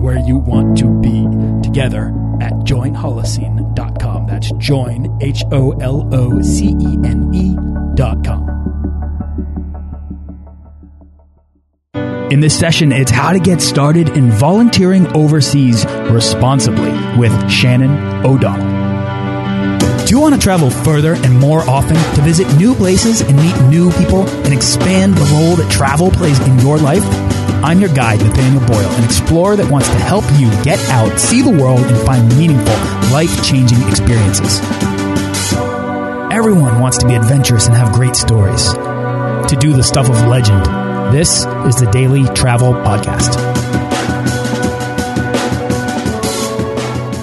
where you want to be together at joinholocene.com. That's join, H O L O C E N E.com. In this session, it's how to get started in volunteering overseas responsibly with Shannon O'Donnell. Do you want to travel further and more often to visit new places and meet new people and expand the role that travel plays in your life? I'm your guide, Nathaniel Boyle, an explorer that wants to help you get out, see the world, and find meaningful, life changing experiences. Everyone wants to be adventurous and have great stories. To do the stuff of legend. This is the Daily Travel Podcast.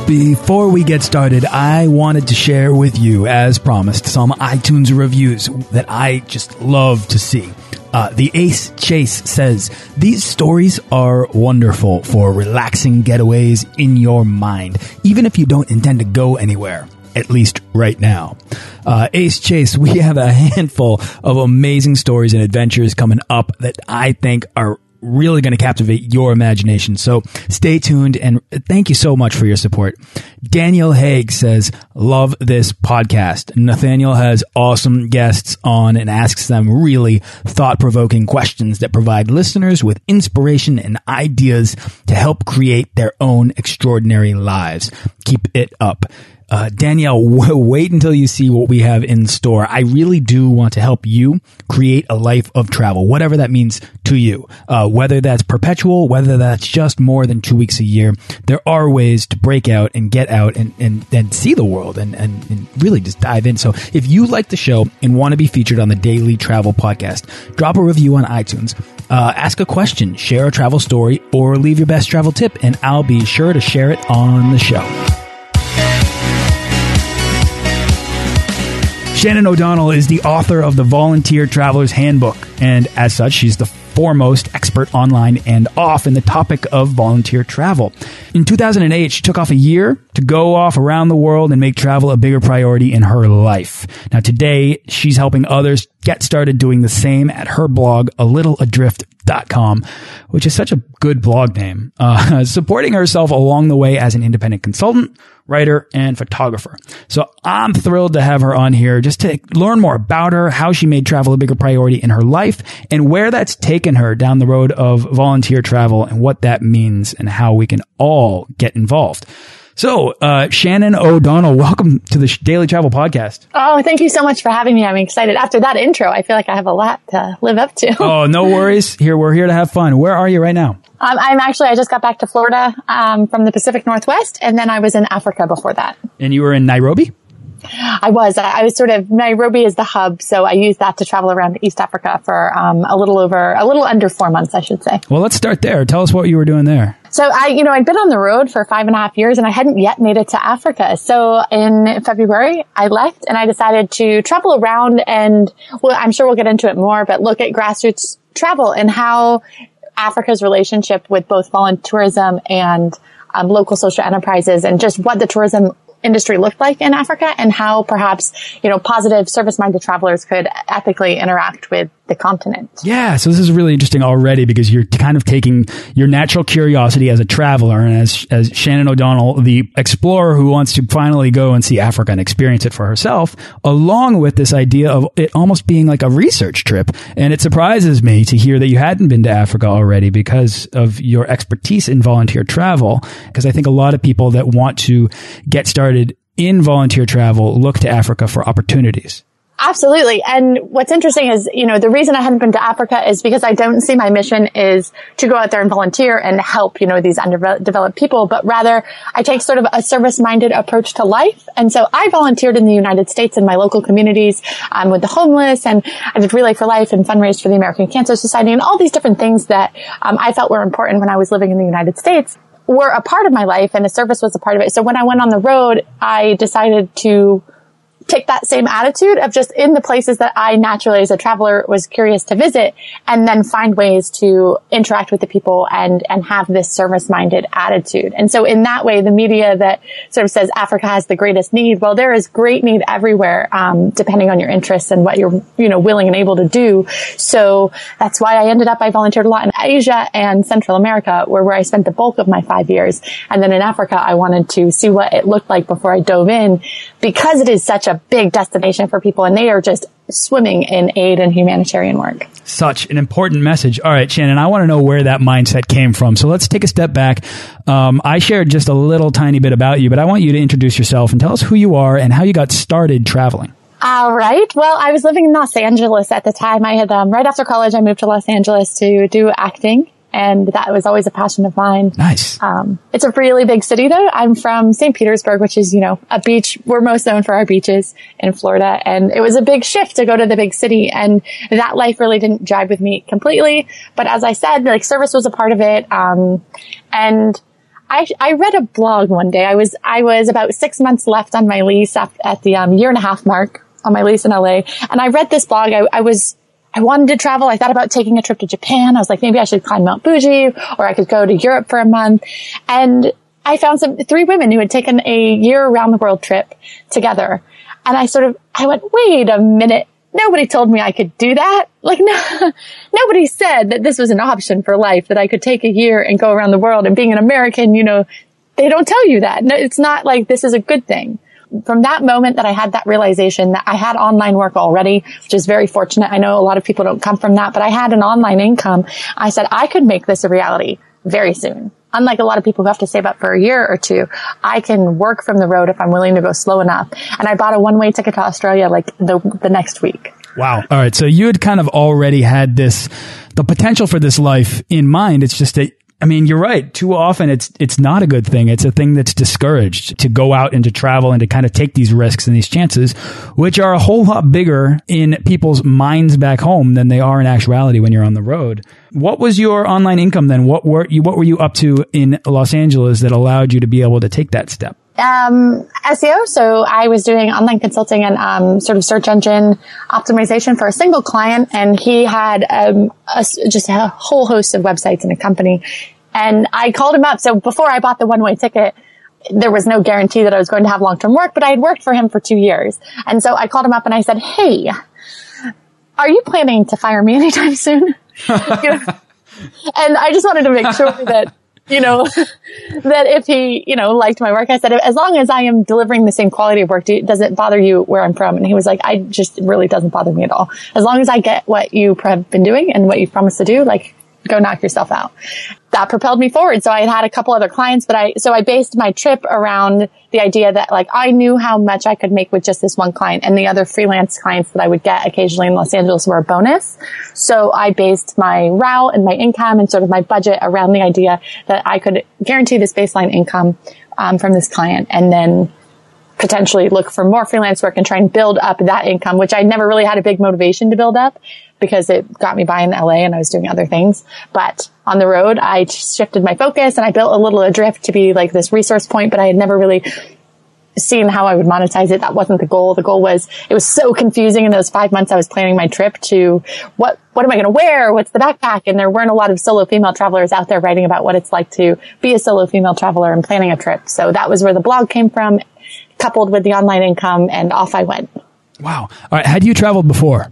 Before we get started, I wanted to share with you, as promised, some iTunes reviews that I just love to see. Uh, the Ace Chase says, These stories are wonderful for relaxing getaways in your mind, even if you don't intend to go anywhere at least right now. Uh, Ace Chase, we have a handful of amazing stories and adventures coming up that I think are really going to captivate your imagination. So stay tuned and thank you so much for your support. Daniel Haig says, love this podcast. Nathaniel has awesome guests on and asks them really thought provoking questions that provide listeners with inspiration and ideas to help create their own extraordinary lives. Keep it up. Uh, Danielle, wait until you see what we have in store. I really do want to help you create a life of travel, whatever that means to you. Uh, whether that's perpetual, whether that's just more than two weeks a year, there are ways to break out and get out and, and, and see the world and, and, and really just dive in. So if you like the show and want to be featured on the Daily Travel Podcast, drop a review on iTunes. Uh, ask a question, share a travel story, or leave your best travel tip, and I'll be sure to share it on the show. Shannon O'Donnell is the author of the Volunteer Traveler's Handbook, and as such, she's the foremost expert online and off in the topic of volunteer travel. In 2008, she took off a year to go off around the world and make travel a bigger priority in her life. Now today, she's helping others get started doing the same at her blog, a little adrift com, which is such a good blog name, uh, supporting herself along the way as an independent consultant, writer, and photographer. So I'm thrilled to have her on here just to learn more about her, how she made travel a bigger priority in her life, and where that's taken her down the road of volunteer travel and what that means and how we can all get involved. So, uh, Shannon O'Donnell, welcome to the Daily Travel Podcast. Oh, thank you so much for having me. I'm excited. After that intro, I feel like I have a lot to live up to. oh, no worries. Here, we're here to have fun. Where are you right now? Um, I'm actually, I just got back to Florida um, from the Pacific Northwest, and then I was in Africa before that. And you were in Nairobi? I was. I was sort of Nairobi is the hub, so I used that to travel around East Africa for um, a little over, a little under four months, I should say. Well, let's start there. Tell us what you were doing there. So I, you know, I'd been on the road for five and a half years and I hadn't yet made it to Africa. So in February, I left and I decided to travel around and, well, I'm sure we'll get into it more, but look at grassroots travel and how Africa's relationship with both volunteerism and um, local social enterprises and just what the tourism industry looked like in Africa and how perhaps, you know, positive service-minded travelers could ethically interact with the continent. Yeah, so this is really interesting already because you're kind of taking your natural curiosity as a traveler and as as Shannon O'Donnell, the explorer who wants to finally go and see Africa and experience it for herself, along with this idea of it almost being like a research trip. And it surprises me to hear that you hadn't been to Africa already because of your expertise in volunteer travel. Because I think a lot of people that want to get started in volunteer travel look to Africa for opportunities. Absolutely. And what's interesting is, you know, the reason I haven't been to Africa is because I don't see my mission is to go out there and volunteer and help, you know, these underdeveloped people, but rather I take sort of a service minded approach to life. And so I volunteered in the United States in my local communities um, with the homeless and I did Relay for Life and fundraised for the American Cancer Society and all these different things that um, I felt were important when I was living in the United States were a part of my life and the service was a part of it. So when I went on the road, I decided to take that same attitude of just in the places that I naturally as a traveler was curious to visit and then find ways to interact with the people and, and have this service minded attitude. And so in that way, the media that sort of says Africa has the greatest need, well, there is great need everywhere, um, depending on your interests and what you're, you know, willing and able to do. So that's why I ended up, I volunteered a lot in Asia and Central America, where, where I spent the bulk of my five years. And then in Africa, I wanted to see what it looked like before I dove in because it is such a big destination for people and they are just swimming in aid and humanitarian work. Such an important message. All right, Shannon, I want to know where that mindset came from. So let's take a step back. Um, I shared just a little tiny bit about you, but I want you to introduce yourself and tell us who you are and how you got started traveling. All right. Well, I was living in Los Angeles at the time. I had, um, right after college, I moved to Los Angeles to do acting and that was always a passion of mine. Nice. Um, it's a really big city though. I'm from St. Petersburg, which is, you know, a beach. We're most known for our beaches in Florida. And it was a big shift to go to the big city. And that life really didn't jive with me completely. But as I said, like service was a part of it. Um, and I, I read a blog one day. I was, I was about six months left on my lease at, at the um, year and a half mark on my lease in LA. And I read this blog. I, I was, I wanted to travel. I thought about taking a trip to Japan. I was like, maybe I should climb Mount Fuji or I could go to Europe for a month. And I found some three women who had taken a year around the world trip together. And I sort of, I went, wait a minute. Nobody told me I could do that. Like, no, nobody said that this was an option for life, that I could take a year and go around the world. And being an American, you know, they don't tell you that. No, it's not like this is a good thing from that moment that I had that realization that I had online work already, which is very fortunate. I know a lot of people don't come from that, but I had an online income. I said I could make this a reality very soon. Unlike a lot of people who have to save up for a year or two, I can work from the road if I'm willing to go slow enough. And I bought a one way ticket to Australia like the, the next week. Wow. All right. So you had kind of already had this, the potential for this life in mind. It's just that I mean, you're right. Too often it's it's not a good thing. It's a thing that's discouraged to go out and to travel and to kind of take these risks and these chances, which are a whole lot bigger in people's minds back home than they are in actuality when you're on the road. What was your online income then? What were you what were you up to in Los Angeles that allowed you to be able to take that step? Um, SEO. So I was doing online consulting and um, sort of search engine optimization for a single client, and he had um, a, just a whole host of websites in a company. And I called him up. So before I bought the one way ticket, there was no guarantee that I was going to have long term work, but I had worked for him for two years. And so I called him up and I said, Hey, are you planning to fire me anytime soon? and I just wanted to make sure that you know, that if he, you know, liked my work, I said, as long as I am delivering the same quality of work, do, does it bother you where I'm from? And he was like, I just really doesn't bother me at all. As long as I get what you have been doing and what you promised to do, like, go knock yourself out that propelled me forward. So I had had a couple other clients, but I, so I based my trip around the idea that like I knew how much I could make with just this one client and the other freelance clients that I would get occasionally in Los Angeles were a bonus. So I based my route and my income and sort of my budget around the idea that I could guarantee this baseline income um, from this client and then potentially look for more freelance work and try and build up that income, which I never really had a big motivation to build up because it got me by in LA and I was doing other things. But on the road, I shifted my focus and I built a little adrift to be like this resource point, but I had never really seen how I would monetize it. That wasn't the goal. The goal was, it was so confusing in those five months I was planning my trip to what, what am I going to wear? What's the backpack? And there weren't a lot of solo female travelers out there writing about what it's like to be a solo female traveler and planning a trip. So that was where the blog came from, coupled with the online income and off I went. Wow. All right. Had you traveled before?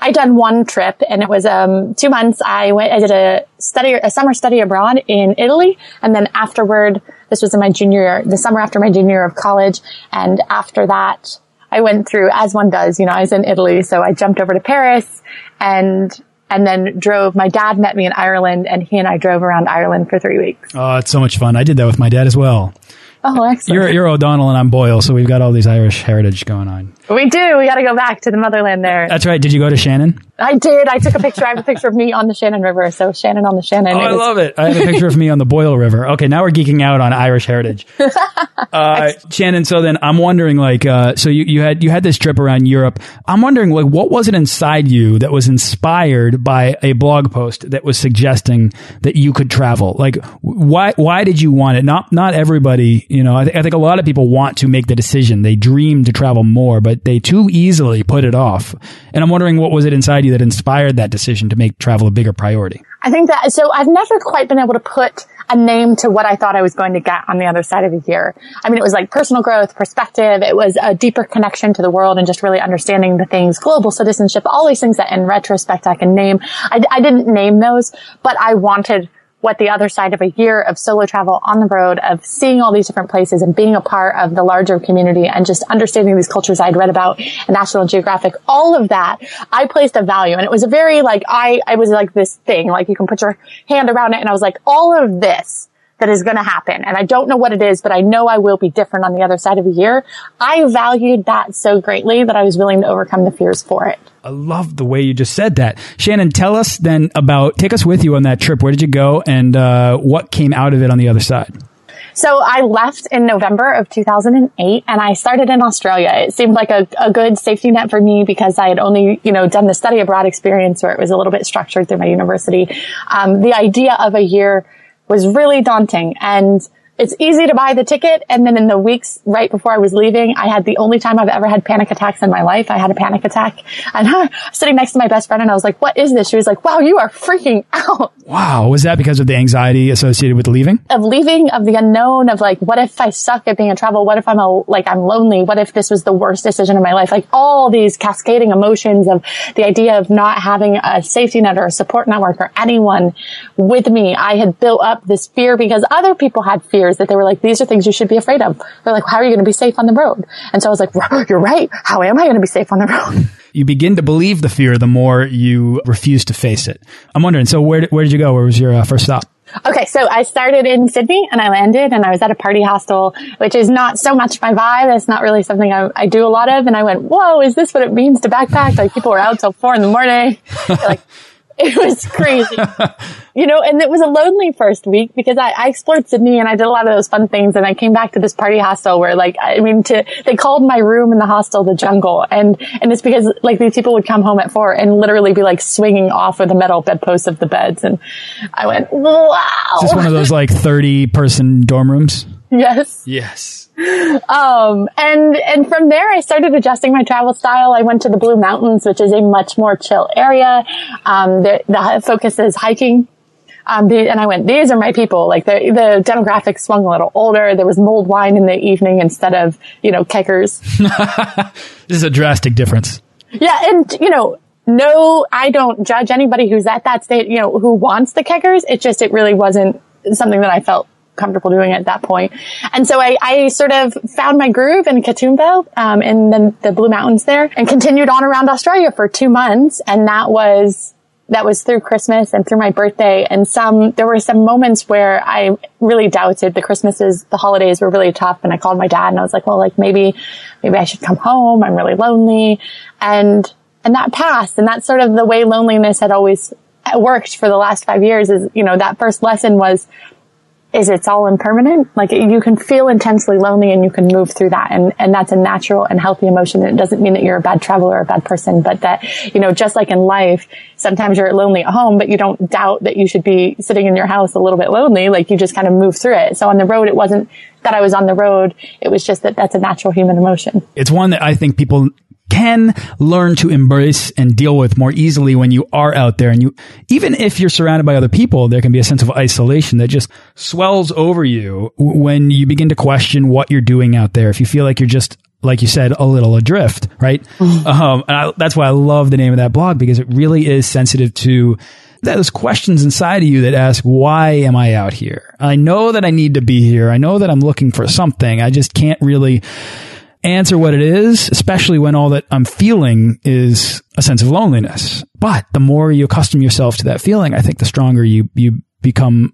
I done one trip and it was, um, two months. I went, I did a study, a summer study abroad in Italy. And then afterward, this was in my junior year, the summer after my junior year of college. And after that, I went through, as one does, you know, I was in Italy. So I jumped over to Paris and and then drove. My dad met me in Ireland, and he and I drove around Ireland for three weeks. Oh, it's so much fun! I did that with my dad as well. Oh, excellent. You're, you're O'Donnell and I'm Boyle, so we've got all these Irish heritage going on. We do. We got to go back to the motherland there. That's right. Did you go to Shannon? I did. I took a picture. I have a picture of me on the Shannon River. So Shannon on the Shannon. Oh, I love it. I have a picture of me on the Boyle River. Okay, now we're geeking out on Irish heritage. Uh, Shannon, so then I'm wondering, like, uh, so you, you had you had this trip around Europe. I'm wondering, like, what was it inside you that was inspired by a blog post that was suggesting that you could travel? Like, why why did you want it? Not not everybody, you know. I, th I think a lot of people want to make the decision. They dream to travel more, but they too easily put it off. And I'm wondering, what was it inside you that inspired that decision to make travel a bigger priority? I think that, so I've never quite been able to put a name to what I thought I was going to get on the other side of a year. I mean, it was like personal growth, perspective. It was a deeper connection to the world and just really understanding the things, global citizenship, all these things that in retrospect I can name. I, I didn't name those, but I wanted what the other side of a year of solo travel on the road, of seeing all these different places and being a part of the larger community and just understanding these cultures I'd read about in National Geographic, all of that, I placed a value. And it was a very like, I, I was like this thing, like you can put your hand around it. And I was like, all of this that is going to happen. And I don't know what it is, but I know I will be different on the other side of a year. I valued that so greatly that I was willing to overcome the fears for it. I love the way you just said that. Shannon, tell us then about, take us with you on that trip. Where did you go and uh, what came out of it on the other side? So I left in November of 2008 and I started in Australia. It seemed like a, a, good safety net for me because I had only, you know, done the study abroad experience where it was a little bit structured through my university. Um, the idea of a year was really daunting and it's easy to buy the ticket. And then in the weeks right before I was leaving, I had the only time I've ever had panic attacks in my life. I had a panic attack and I was sitting next to my best friend and I was like, what is this? She was like, wow, you are freaking out. Wow. Was that because of the anxiety associated with leaving? Of leaving, of the unknown, of like, what if I suck at being a travel? What if I'm a, like, I'm lonely? What if this was the worst decision of my life? Like all these cascading emotions of the idea of not having a safety net or a support network or anyone with me. I had built up this fear because other people had fear years that they were like, these are things you should be afraid of. They're like, how are you going to be safe on the road? And so I was like, you're right. How am I going to be safe on the road? You begin to believe the fear the more you refuse to face it. I'm wondering, so where, where did you go? Where was your uh, first stop? Okay, so I started in Sydney and I landed and I was at a party hostel, which is not so much my vibe. It's not really something I, I do a lot of. And I went, whoa, is this what it means to backpack? Like people were out till four in the morning. like, it was crazy. you know, and it was a lonely first week because I, I, explored Sydney and I did a lot of those fun things and I came back to this party hostel where like, I mean, to, they called my room in the hostel the jungle and, and it's because like these people would come home at four and literally be like swinging off of the metal bedposts of the beds. And I went, wow. Is this one of those like 30 person dorm rooms? Yes. Yes. Um, and, and from there I started adjusting my travel style. I went to the Blue Mountains, which is a much more chill area. Um, the, the focus is hiking. Um, the, and I went, these are my people. Like the, the demographics swung a little older. There was mulled wine in the evening instead of, you know, keckers. this is a drastic difference. Yeah. And, you know, no, I don't judge anybody who's at that state, you know, who wants the keckers. It just, it really wasn't something that I felt comfortable doing it at that point. And so I, I sort of found my groove in Katoomba, um, in the, the Blue Mountains there and continued on around Australia for two months. And that was, that was through Christmas and through my birthday. And some, there were some moments where I really doubted the Christmases, the holidays were really tough. And I called my dad and I was like, well, like maybe, maybe I should come home. I'm really lonely. And, and that passed. And that's sort of the way loneliness had always worked for the last five years is, you know, that first lesson was is it's all impermanent. Like you can feel intensely lonely and you can move through that. And, and that's a natural and healthy emotion. And it doesn't mean that you're a bad traveler or a bad person, but that, you know, just like in life, sometimes you're lonely at home, but you don't doubt that you should be sitting in your house a little bit lonely. Like you just kind of move through it. So on the road, it wasn't that I was on the road. It was just that that's a natural human emotion. It's one that I think people can learn to embrace and deal with more easily when you are out there. And you, even if you're surrounded by other people, there can be a sense of isolation that just swells over you when you begin to question what you're doing out there. If you feel like you're just like you said, a little adrift, right? Mm-hmm. Um, and I, that's why I love the name of that blog because it really is sensitive to those questions inside of you that ask, why am I out here? I know that I need to be here. I know that I'm looking for something. I just can't really answer what it is, especially when all that I'm feeling is a sense of loneliness. But the more you accustom yourself to that feeling, I think the stronger you, you become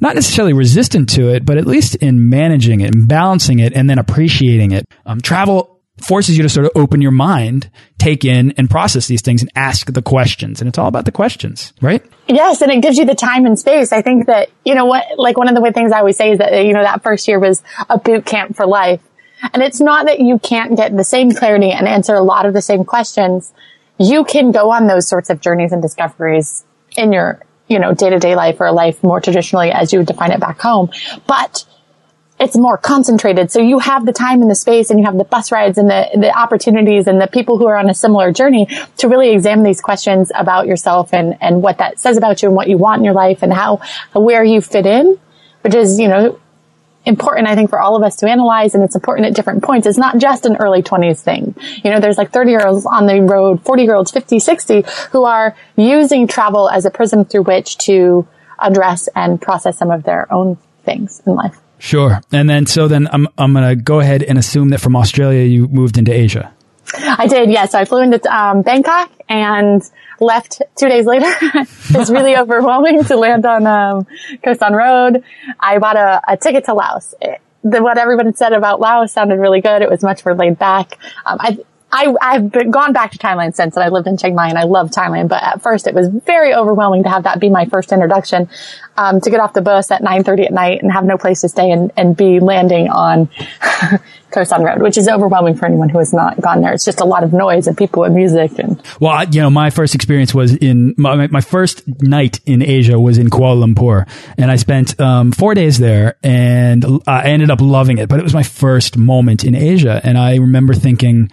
not necessarily resistant to it, but at least in managing it and balancing it and then appreciating it. Um, travel forces you to sort of open your mind, take in and process these things and ask the questions. And it's all about the questions, right? Yes. And it gives you the time and space. I think that, you know what, like one of the things I always say is that, you know, that first year was a boot camp for life. And it's not that you can't get the same clarity and answer a lot of the same questions. You can go on those sorts of journeys and discoveries in your, you know, day to day life or life more traditionally as you would define it back home. But it's more concentrated. So you have the time and the space and you have the bus rides and the, the opportunities and the people who are on a similar journey to really examine these questions about yourself and, and what that says about you and what you want in your life and how, where you fit in, which is, you know, important, I think, for all of us to analyze and it's important at different points. It's not just an early 20s thing. You know, there's like 30 year olds on the road, 40 year olds, 50, 60 who are using travel as a prism through which to address and process some of their own things in life. Sure. And then, so then I'm, I'm going to go ahead and assume that from Australia, you moved into Asia. I did, yes. So I flew into um, Bangkok and left two days later. it was really overwhelming to land on um, San Road. I bought a, a ticket to Laos. It, the, what everyone said about Laos sounded really good. It was much more laid back. Um, I, I, I've been, gone back to Thailand since and I lived in Chiang Mai and I love Thailand, but at first it was very overwhelming to have that be my first introduction, um, to get off the bus at 9.30 at night and have no place to stay and, and be landing on Khao Road, which is overwhelming for anyone who has not gone there. It's just a lot of noise and people and music and. Well, I, you know, my first experience was in my, my first night in Asia was in Kuala Lumpur, and I spent um, four days there, and I ended up loving it. But it was my first moment in Asia, and I remember thinking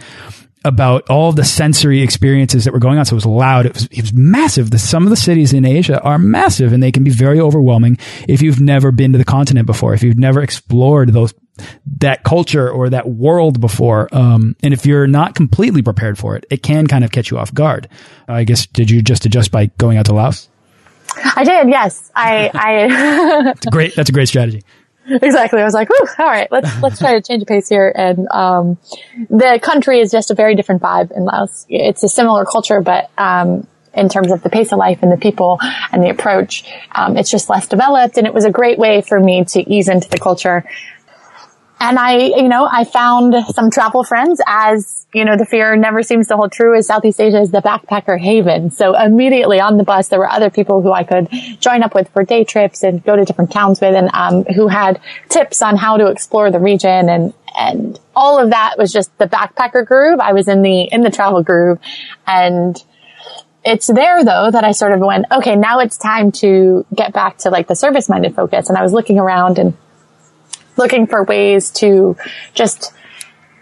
about all the sensory experiences that were going on. So it was loud. It was, it was massive. The, some of the cities in Asia are massive and they can be very overwhelming if you've never been to the continent before, if you've never explored those, that culture or that world before. Um, and if you're not completely prepared for it, it can kind of catch you off guard. I guess, did you just adjust by going out to Laos? I did. Yes. I, I, that's great. That's a great strategy. exactly. I was like, all right, let's, let's try to change the pace here. And, um, the country is just a very different vibe in Laos. It's a similar culture, but, um, in terms of the pace of life and the people and the approach, um, it's just less developed. And it was a great way for me to ease into the culture and I, you know, I found some travel friends as, you know, the fear never seems to hold true as Southeast Asia is the backpacker haven. So immediately on the bus, there were other people who I could join up with for day trips and go to different towns with and, um, who had tips on how to explore the region and, and all of that was just the backpacker groove. I was in the, in the travel groove and, it's there though that I sort of went, okay, now it's time to get back to like the service minded focus. And I was looking around and looking for ways to just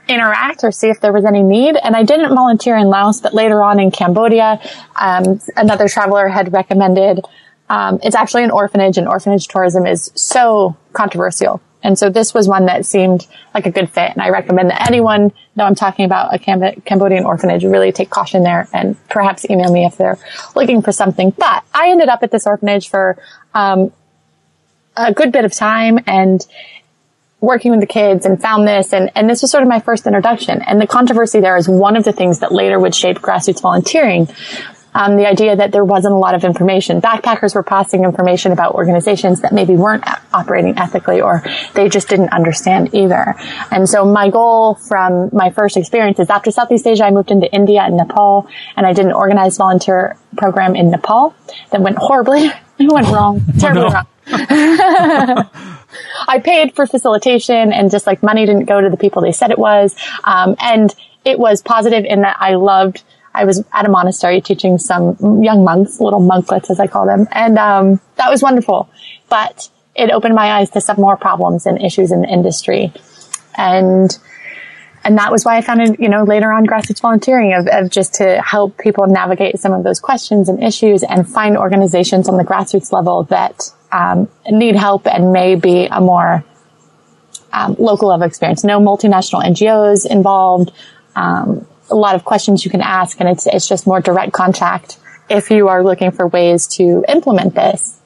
interact or see if there was any need. And I didn't volunteer in Laos, but later on in Cambodia, um, another traveler had recommended. Um, it's actually an orphanage, and orphanage tourism is so controversial. And so this was one that seemed like a good fit. And I recommend that anyone, though I'm talking about a Cam- Cambodian orphanage, really take caution there and perhaps email me if they're looking for something. But I ended up at this orphanage for um, a good bit of time, and working with the kids and found this and, and this was sort of my first introduction. And the controversy there is one of the things that later would shape grassroots volunteering. Um, the idea that there wasn't a lot of information. Backpackers were passing information about organizations that maybe weren't operating ethically or they just didn't understand either. And so my goal from my first experience is after Southeast Asia, I moved into India and Nepal and I did an organized volunteer program in Nepal that went horribly. It went wrong, terribly oh, no. wrong. I paid for facilitation and just like money didn't go to the people they said it was. Um, and it was positive in that I loved, I was at a monastery teaching some young monks, little monklets as I call them. And, um, that was wonderful, but it opened my eyes to some more problems and issues in the industry. And, and that was why I founded, you know, later on grassroots volunteering of, of just to help people navigate some of those questions and issues and find organizations on the grassroots level that um, need help and may be a more um, local level experience. No multinational NGOs involved. Um, a lot of questions you can ask, and it's it's just more direct contact if you are looking for ways to implement this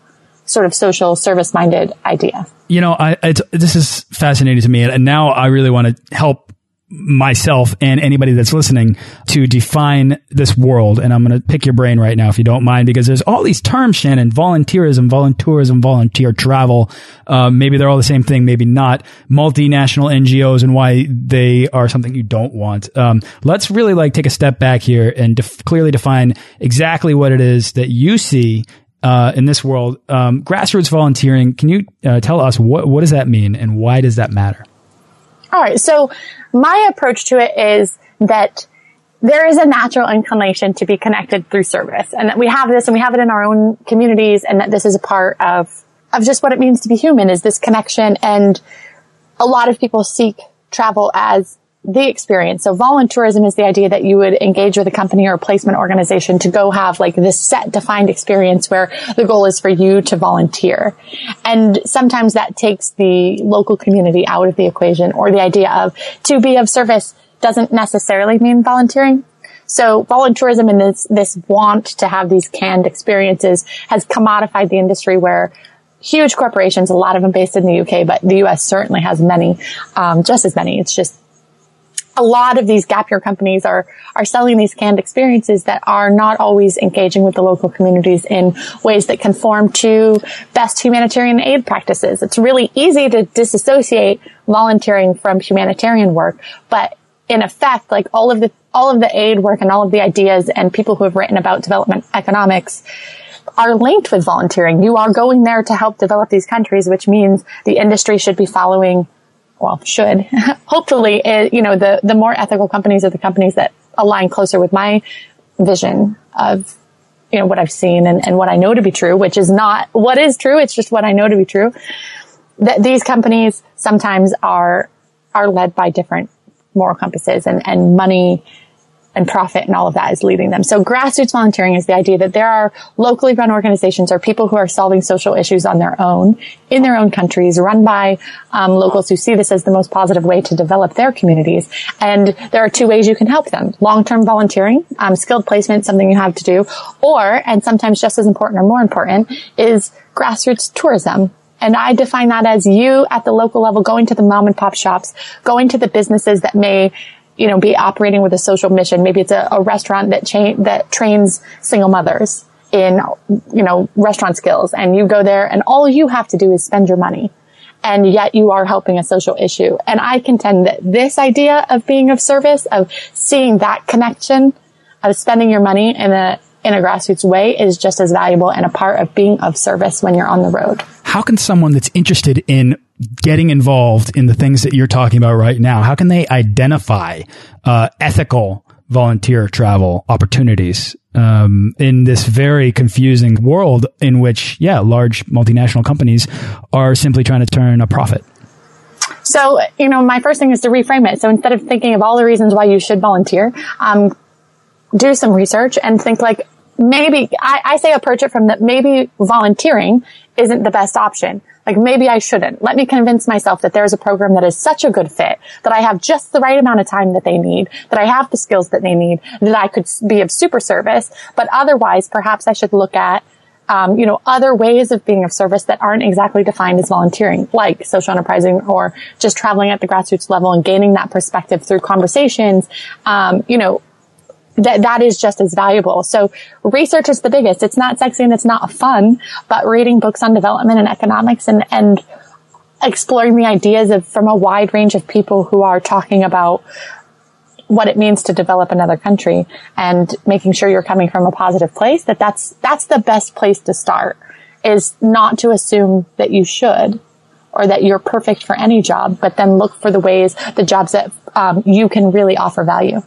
sort of social service minded idea. You know, I, this is fascinating to me, and now I really want to help myself and anybody that's listening to define this world. And I'm going to pick your brain right now, if you don't mind, because there's all these terms, Shannon, volunteerism, volunteerism, volunteer travel. Uh, maybe they're all the same thing, maybe not. Multinational NGOs and why they are something you don't want. Um, let's really like take a step back here and def clearly define exactly what it is that you see uh, in this world. Um, grassroots volunteering. Can you uh, tell us what what does that mean and why does that matter? All right. So my approach to it is that there is a natural inclination to be connected through service and that we have this and we have it in our own communities and that this is a part of, of just what it means to be human is this connection. And a lot of people seek travel as the experience. So volunteerism is the idea that you would engage with a company or a placement organization to go have like this set defined experience where the goal is for you to volunteer. And sometimes that takes the local community out of the equation or the idea of to be of service doesn't necessarily mean volunteering. So volunteerism and this, this want to have these canned experiences has commodified the industry where huge corporations, a lot of them based in the UK, but the US certainly has many, um, just as many. It's just a lot of these gap year companies are are selling these canned experiences that are not always engaging with the local communities in ways that conform to best humanitarian aid practices. It's really easy to disassociate volunteering from humanitarian work, but in effect, like all of the all of the aid work and all of the ideas and people who have written about development economics are linked with volunteering. You are going there to help develop these countries, which means the industry should be following well, should hopefully, it, you know, the, the more ethical companies are the companies that align closer with my vision of, you know, what I've seen and, and what I know to be true, which is not what is true. It's just what I know to be true. That these companies sometimes are, are led by different moral compasses and, and money and profit and all of that is leading them. So grassroots volunteering is the idea that there are locally run organizations or people who are solving social issues on their own in their own countries, run by um, locals who see this as the most positive way to develop their communities. And there are two ways you can help them: long-term volunteering, um, skilled placement, something you have to do, or and sometimes just as important or more important is grassroots tourism. And I define that as you at the local level going to the mom and pop shops, going to the businesses that may you know, be operating with a social mission. Maybe it's a, a restaurant that cha- that trains single mothers in, you know, restaurant skills and you go there and all you have to do is spend your money. And yet you are helping a social issue. And I contend that this idea of being of service, of seeing that connection, of spending your money in a, in a grassroots way is just as valuable and a part of being of service when you're on the road. How can someone that's interested in getting involved in the things that you're talking about right now, how can they identify uh, ethical volunteer travel opportunities um, in this very confusing world in which, yeah, large multinational companies are simply trying to turn a profit? So, you know, my first thing is to reframe it. So instead of thinking of all the reasons why you should volunteer, um, do some research and think like, maybe, I, I say approach it from that maybe volunteering isn't the best option. Like maybe I shouldn't. Let me convince myself that there's a program that is such a good fit, that I have just the right amount of time that they need, that I have the skills that they need, that I could be of super service. But otherwise, perhaps I should look at um, you know, other ways of being of service that aren't exactly defined as volunteering, like social enterprising or just traveling at the grassroots level and gaining that perspective through conversations. Um, you know, that that is just as valuable. So research is the biggest. It's not sexy and it's not fun, but reading books on development and economics and and exploring the ideas of from a wide range of people who are talking about what it means to develop another country and making sure you're coming from a positive place that that's that's the best place to start is not to assume that you should or that you're perfect for any job but then look for the ways the jobs that um, you can really offer value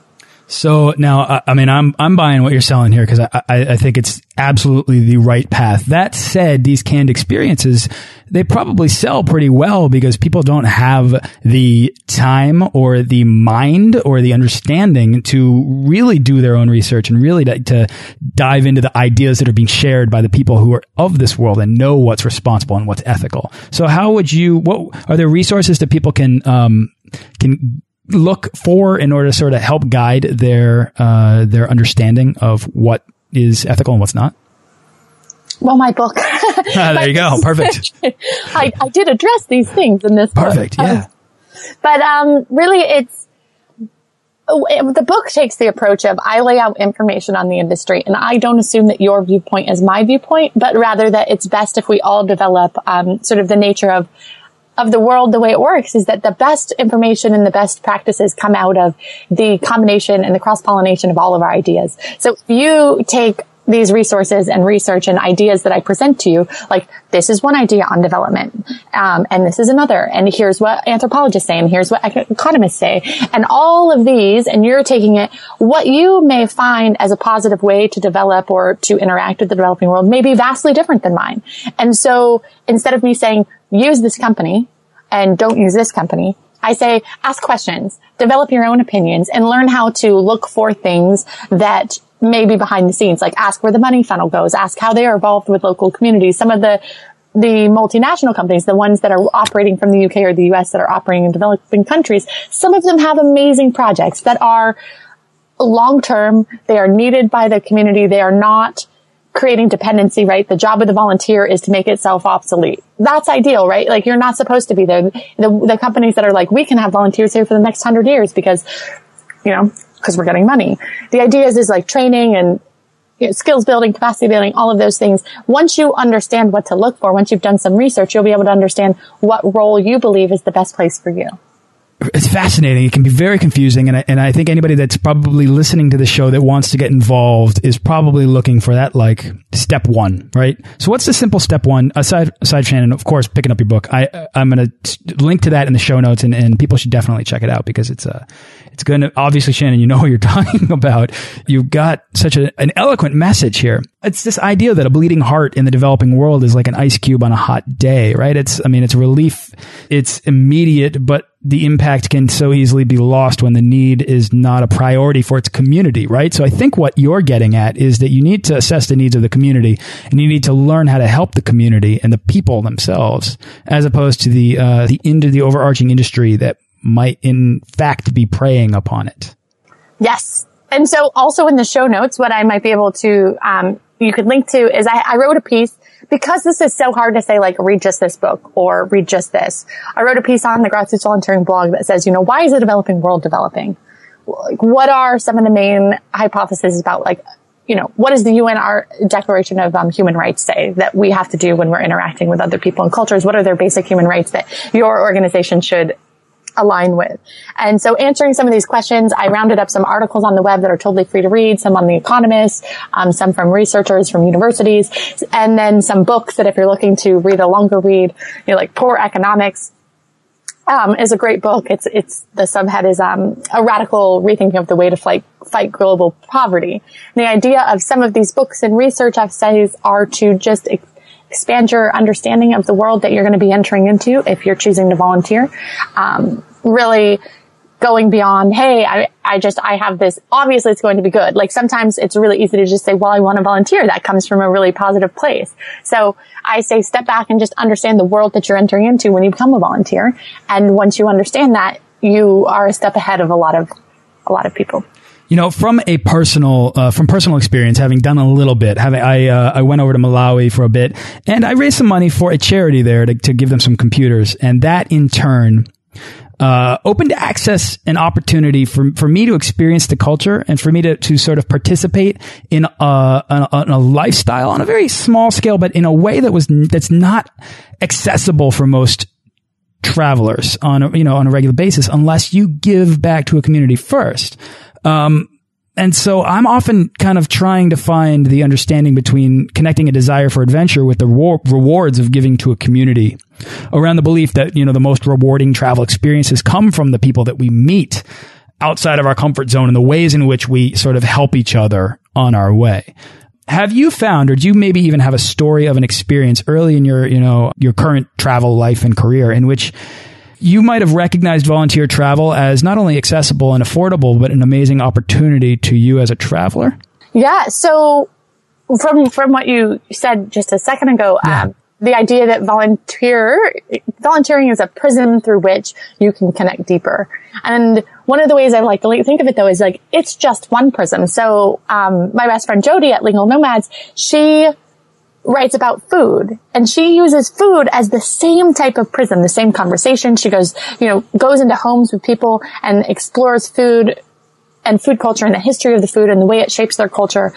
so now, I, I mean, I'm I'm buying what you're selling here because I, I, I think it's absolutely the right path. That said, these canned experiences they probably sell pretty well because people don't have the time or the mind or the understanding to really do their own research and really to, dive into the ideas that are being shared by the people who are of this world and know what's responsible and what's ethical. So, how would you? What are there resources that people can um, can look for in order to sort of help guide their uh, their understanding of what is ethical and what's not? Well, my book. ah, there you go. Perfect. I, I did address these things in this book. Perfect. book. Yeah. Um, but um, really, it's oh, the book takes the approach of I lay out information on the industry and I don't assume that your viewpoint is my viewpoint, but rather that it's best if we all develop um, sort of the nature of of the world the way it works is that the best information and the best practices come out of the combination and the cross pollination of all of our ideas. So if you take these resources and research and ideas that I present to you, like this is one idea on development, um, and this is another, and here's what anthropologists say, and here's what economists say, and all of these, and you're taking it, what you may find as a positive way to develop or to interact with the developing world may be vastly different than mine. And so instead of me saying, use this company and don't use this company, I say, ask questions, develop your own opinions, and learn how to look for things that maybe behind the scenes, like ask where the money funnel goes, ask how they are involved with local communities. Some of the the multinational companies, the ones that are operating from the UK or the US that are operating in developing countries, some of them have amazing projects that are long term. They are needed by the community. They are not creating dependency, right? The job of the volunteer is to make itself obsolete. That's ideal, right? Like you're not supposed to be there. The, the companies that are like, we can have volunteers here for the next hundred years because, you know, because we're getting money. The idea is, is like training and you know, skills building, capacity building, all of those things. Once you understand what to look for, once you've done some research, you'll be able to understand what role you believe is the best place for you it's fascinating. It can be very confusing, and I, and I think anybody that's probably listening to the show that wants to get involved is probably looking for that like step one, right? So, what's the simple step one aside aside Shannon? Of course, picking up your book. I I'm going to link to that in the show notes, and, and people should definitely check it out because it's a it's going to obviously Shannon. You know what you're talking about. You've got such a, an eloquent message here. It's this idea that a bleeding heart in the developing world is like an ice cube on a hot day, right? It's I mean, it's relief. It's immediate, but the impact can so easily be lost when the need is not a priority for its community, right? So I think what you're getting at is that you need to assess the needs of the community and you need to learn how to help the community and the people themselves as opposed to the, uh, the into the overarching industry that might in fact be preying upon it. Yes. And so also in the show notes, what I might be able to, um, you could link to is I, I wrote a piece because this is so hard to say, like, read just this book or read just this. I wrote a piece on the grassroots volunteering blog that says, you know, why is the developing world developing? Like, what are some of the main hypotheses about, like, you know, what does the UN Declaration of um, Human Rights say that we have to do when we're interacting with other people and cultures? What are their basic human rights that your organization should align with. And so answering some of these questions, I rounded up some articles on the web that are totally free to read, some on The Economist, um, some from researchers from universities, and then some books that if you're looking to read a longer read, you know, like Poor Economics, um, is a great book. It's, it's, the subhead is, um, a radical rethinking of the way to fight, fight global poverty. And the idea of some of these books and research essays are to just expand your understanding of the world that you're going to be entering into if you're choosing to volunteer. Um, really going beyond, hey, I, I just, I have this, obviously it's going to be good. Like sometimes it's really easy to just say, well, I want to volunteer. That comes from a really positive place. So I say step back and just understand the world that you're entering into when you become a volunteer. And once you understand that, you are a step ahead of a lot of, a lot of people. You know, from a personal, uh, from personal experience, having done a little bit, having I uh, I went over to Malawi for a bit, and I raised some money for a charity there to, to give them some computers, and that in turn uh, opened access and opportunity for, for me to experience the culture and for me to, to sort of participate in a, a, a, lifestyle on a very small scale, but in a way that was, that's not accessible for most travelers on a, you know, on a regular basis unless you give back to a community first. Um, and so I'm often kind of trying to find the understanding between connecting a desire for adventure with the rewards of giving to a community around the belief that, you know, the most rewarding travel experiences come from the people that we meet outside of our comfort zone and the ways in which we sort of help each other on our way. Have you found, or do you maybe even have a story of an experience early in your, you know, your current travel life and career in which you might have recognized volunteer travel as not only accessible and affordable, but an amazing opportunity to you as a traveler? Yeah. So from, from what you said just a second ago, yeah. um, the idea that volunteer, volunteering is a prism through which you can connect deeper. And one of the ways I like to think of it though is like, it's just one prism. So, um, my best friend Jodi at Legal Nomads, she writes about food and she uses food as the same type of prism, the same conversation. She goes, you know, goes into homes with people and explores food and food culture and the history of the food and the way it shapes their culture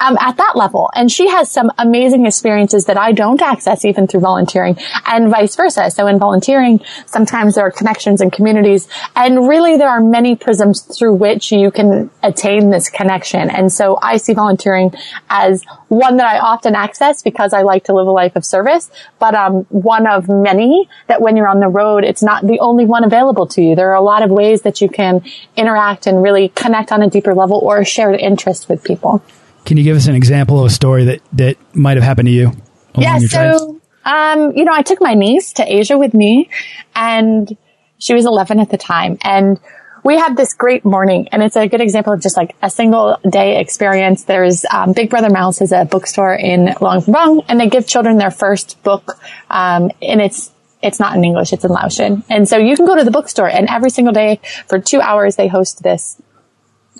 um, at that level. And she has some amazing experiences that I don't access even through volunteering and vice versa. So in volunteering, sometimes there are connections and communities and really there are many prisms through which you can attain this connection. And so I see volunteering as one that I often access because I like to live a life of service, but um, one of many that when you're on the road, it's not the only one available to you. There are a lot of ways that you can interact and really connect on a deeper level or a shared interest with people. Can you give us an example of a story that, that might have happened to you? Yeah. So, um, you know, I took my niece to Asia with me and she was 11 at the time and we had this great morning and it's a good example of just like a single day experience. There's, um, Big Brother Mouse is a bookstore in Luang Prabang and they give children their first book, um, and it's, it's not in English, it's in Laotian. And so you can go to the bookstore and every single day for two hours they host this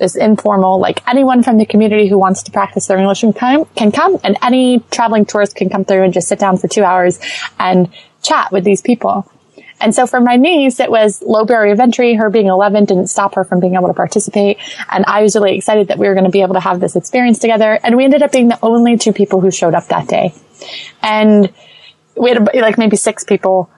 is informal. Like anyone from the community who wants to practice their English can come, can come and any traveling tourist can come through and just sit down for two hours and chat with these people. And so for my niece, it was low barrier of entry. Her being 11 didn't stop her from being able to participate. And I was really excited that we were going to be able to have this experience together. And we ended up being the only two people who showed up that day. And we had like maybe six people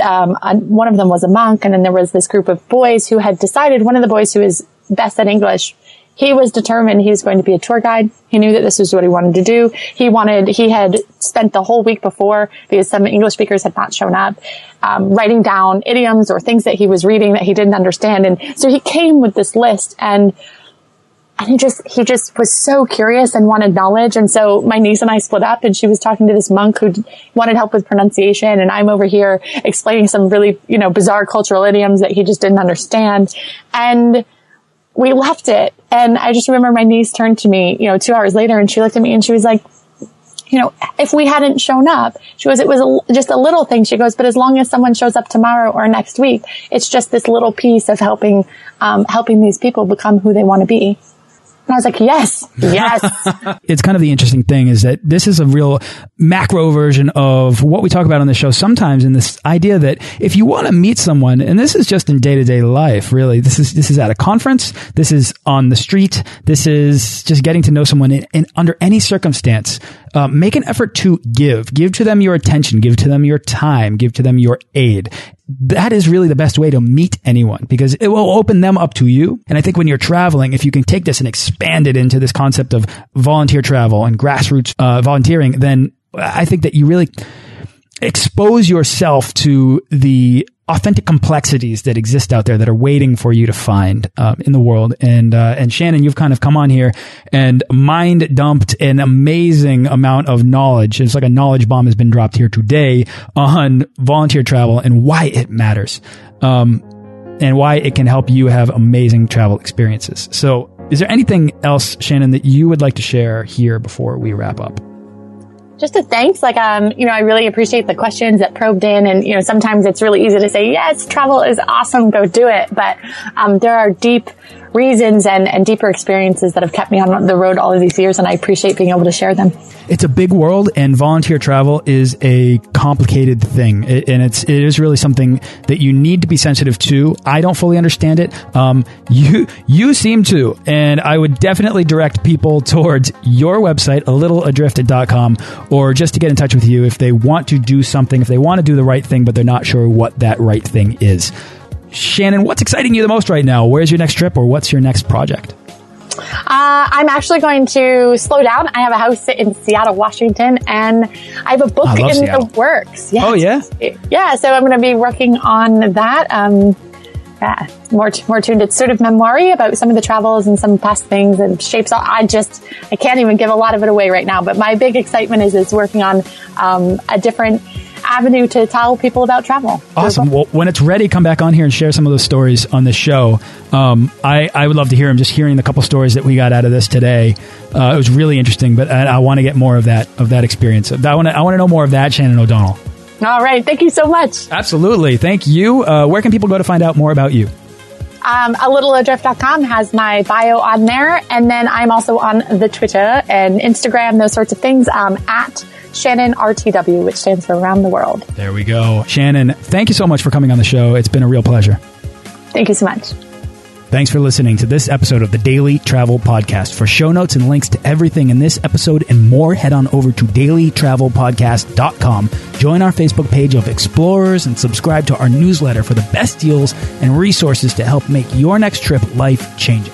um, one of them was a monk, and then there was this group of boys who had decided. One of the boys who is best at English. He was determined he was going to be a tour guide. He knew that this was what he wanted to do. He wanted, he had spent the whole week before because some English speakers had not shown up, um, writing down idioms or things that he was reading that he didn't understand. And so he came with this list and and he just he just was so curious and wanted knowledge and so my niece and I split up and she was talking to this monk who wanted help with pronunciation and I'm over here explaining some really you know bizarre cultural idioms that he just didn't understand and we left it. And I just remember my niece turned to me, you know, two hours later and she looked at me and she was like, you know, if we hadn't shown up, she goes, it was just a little thing. She goes, but as long as someone shows up tomorrow or next week, it's just this little piece of helping, um, helping these people become who they want to be. And I was like, yes, yes. it's kind of the interesting thing is that this is a real macro version of what we talk about on the show sometimes in this idea that if you want to meet someone, and this is just in day to day life, really, this is, this is at a conference. This is on the street. This is just getting to know someone in, in under any circumstance. Uh, make an effort to give. Give to them your attention. Give to them your time. Give to them your aid that is really the best way to meet anyone because it will open them up to you. And I think when you're traveling, if you can take this and expand it into this concept of volunteer travel and grassroots uh, volunteering, then I think that you really expose yourself to the authentic complexities that exist out there that are waiting for you to find um, in the world. And uh, and Shannon, you've kind of come on here and mind dumped an amazing amount of knowledge. It's like a knowledge bomb has been dropped here today on volunteer travel and why it matters, um, and why it can help you have amazing travel experiences. So, is there anything else, Shannon, that you would like to share here before we wrap up? Just a thanks. Like, um, you know, I really appreciate the questions that probed in and, you know, sometimes it's really easy to say, yes, travel is awesome. Go do it. But, um, there are deep reasons and, and deeper experiences that have kept me on the road all of these years. And I appreciate being able to share them. It's a big world and volunteer travel is a complicated thing. It, and it's, it is really something that you need to be sensitive to. I don't fully understand it. Um, you, you seem to, and I would definitely direct people towards your website, a littleadrift.com, or just to get in touch with you if they want to do something, if they want to do the right thing, but they're not sure what that right thing is. Shannon, what's exciting you the most right now? Where's your next trip or what's your next project? Uh, I'm actually going to slow down. I have a house in Seattle, Washington, and I have a book in Seattle. the works. Yes. Oh, yeah? Yeah, so I'm going to be working on that. Um, yeah, more more tuned. It's sort of memoir about some of the travels and some past things and shapes. I just I can't even give a lot of it away right now. But my big excitement is is working on um, a different avenue to tell people about travel. Awesome. Well, when it's ready, come back on here and share some of those stories on the show. Um, I, I would love to hear them. Just hearing the couple stories that we got out of this today, uh, it was really interesting. But I, I want to get more of that of that experience. I want to I want to know more of that, Shannon O'Donnell. All right. Thank you so much. Absolutely. Thank you. Uh, where can people go to find out more about you? Um, a littleadrift.com has my bio on there. And then I'm also on the Twitter and Instagram, those sorts of things, um, at Shannon RTW, which stands for Around the World. There we go. Shannon, thank you so much for coming on the show. It's been a real pleasure. Thank you so much. Thanks for listening to this episode of the Daily Travel Podcast. For show notes and links to everything in this episode and more, head on over to dailytravelpodcast.com. Join our Facebook page of explorers and subscribe to our newsletter for the best deals and resources to help make your next trip life changing.